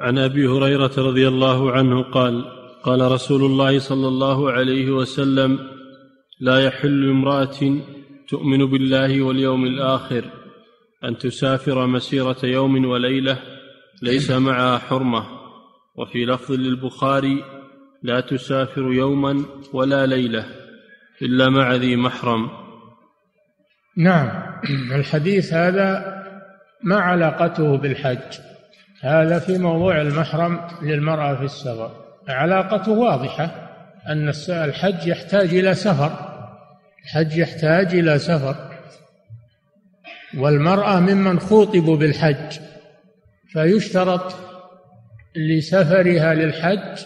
عن أبي هريرة رضي الله عنه قال قال رسول الله صلى الله عليه وسلم لا يحل امراه تؤمن بالله واليوم الآخر أن تسافر مسيرة يوم وليلة ليس معها حرمة وفي لفظ للبخاري لا تسافر يوما ولا ليلة إلا مع ذي محرم نعم الحديث هذا ما علاقته بالحج. هذا في موضوع المحرم للمرأة في السفر. علاقته واضحة أن الحج يحتاج إلى سفر. الحج يحتاج إلى سفر. والمرأة ممن خوطبوا بالحج فيشترط لسفرها للحج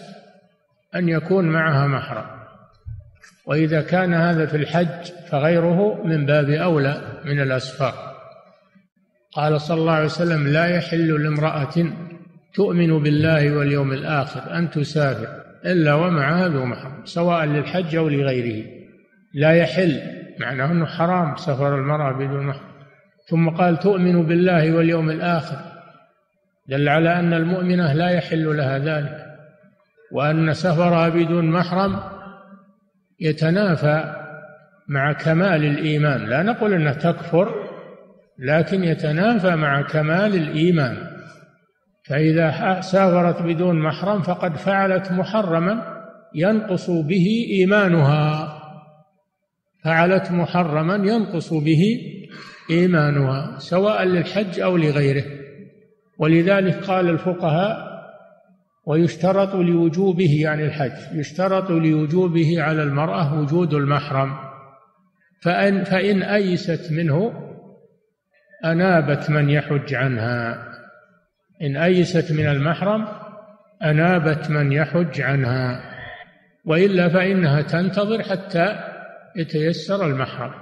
أن يكون معها محرم. وإذا كان هذا في الحج فغيره من باب أولى من الأسفار. قال صلى الله عليه وسلم لا يحل لامرأة تؤمن بالله واليوم الآخر أن تسافر إلا ومعها ذو محرم سواء للحج أو لغيره. لا يحل معناه أنه حرام سفر المرأة بدون محرم. ثم قال تؤمن بالله واليوم الآخر. دل على أن المؤمنة لا يحل لها ذلك وأن سفرها بدون محرم يتنافى مع كمال الإيمان. لا نقول أنها تكفر لكن يتنافى مع كمال الإيمان. فإذا سافرت بدون محرم فقد فعلت محرما ينقص به إيمانها. فعلت محرما ينقص به إيمانها سواء للحج أو لغيره. ولذلك قال الفقهاء ويشترط لوجوبه يعني الحج يشترط لوجوبه على المرأة وجود المحرم. فإن, فإن أيست منه أنابت من يحج عنها. إن أيست من المحرم أنابت من يحج عنها. وإلا فإنها تنتظر حتى يتيسر المحرم.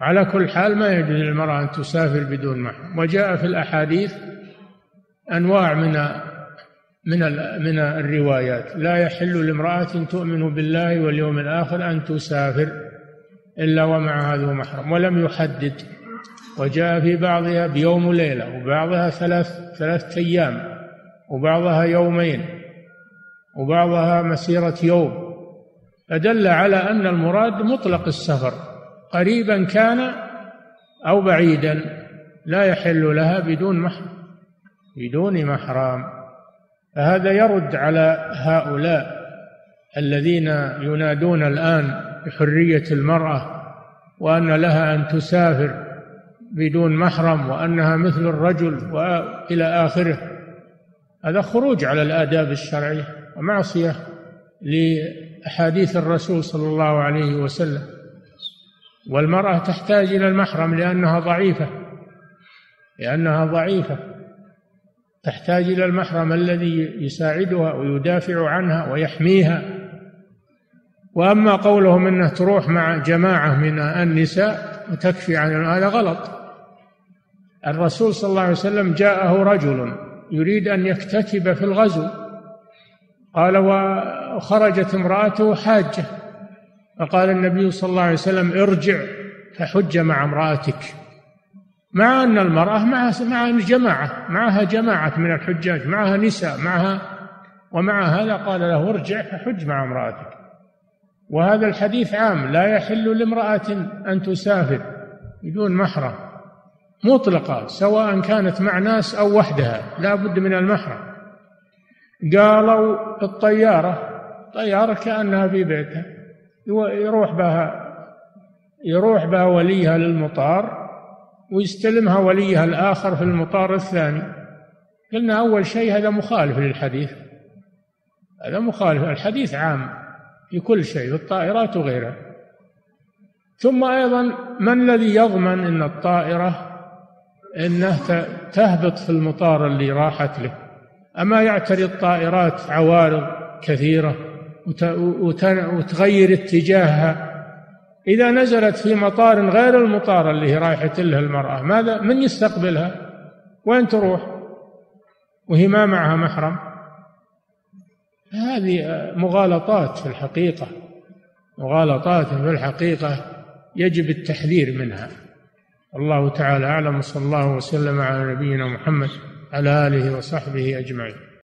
على كل حال ما يجوز للمرأة أن تسافر بدون محرم. وجاء في الأحاديث أنواع من من من الروايات. لا يحل لامرأة تؤمن بالله واليوم الآخر أن تسافر إلا ومعها ذو محرم ولم يحدد وجاء في بعضها بيوم وليلة وبعضها ثلاث ثلاثة أيام وبعضها يومين وبعضها مسيرة يوم. فدل على أن المراد مطلق السفر. قريبا كان أو بعيدا لا يحل لها بدون محرم بدون محرم. فهذا يرد على هؤلاء الذين ينادون الآن بحرية المرأة وأن لها أن تسافر بدون محرم وأنها مثل الرجل وإلى آخره. هذا خروج على الآداب الشرعية ومعصية لأحاديث الرسول صلى الله عليه وسلم. والمرأة تحتاج إلى المحرم لأنها ضعيفة لأنها ضعيفة. تحتاج إلى المحرم الذي يساعدها ويدافع عنها ويحميها. وأما قولهم أنها تروح مع جماعة من النساء وتكفي عن هذا غلط. الرسول صلى الله عليه وسلم جاءه رجل يريد أن يكتتب في الغزو. قال وخرجت امرأته حاجة. فقال النبي صلى الله عليه وسلم ارجع فحج مع امرأتك. مع أن المرأة معها مع جماعة معها جماعة من الحجاج معها نساء معها ومع هذا قال له ارجع فحج مع امرأتك. وهذا الحديث عام لا يحل لامرأة أن تسافر بدون محرم مطلقة سواء كانت مع ناس أو وحدها لا بد من المحرم. قالوا الطيارة طيارة كأنها في بيتها يروح بها يروح بها وليها للمطار ويستلمها وليها الآخر في المطار الثاني. قلنا أول شيء هذا مخالف للحديث هذا مخالف الحديث عام. في كل شيء في الطائرات وغيرها. ثم أيضا من الذي يضمن أن الطائرة انه تهبط في المطار اللي راحت له؟ أما يعتري الطائرات عوارض كثيرة وتغير اتجاهها؟ إذا نزلت في مطار غير المطار اللي رايحه له المرأة ماذا من يستقبلها؟ وين تروح؟ وهي ما معها محرم. هذه مغالطات في الحقيقة مغالطات في الحقيقة يجب التحذير منها. الله تعالى أعلم صلى الله وسلم على نبينا محمد على آله وصحبه أجمعين.